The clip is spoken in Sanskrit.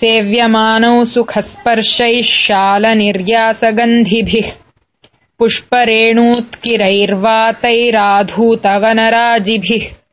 सेव्यमानौ सुखस्पर्शैः शालनिर्यासगन्धिभिः पुष्परेणूत्किरैर्वातैराधूतवनराजिभिः।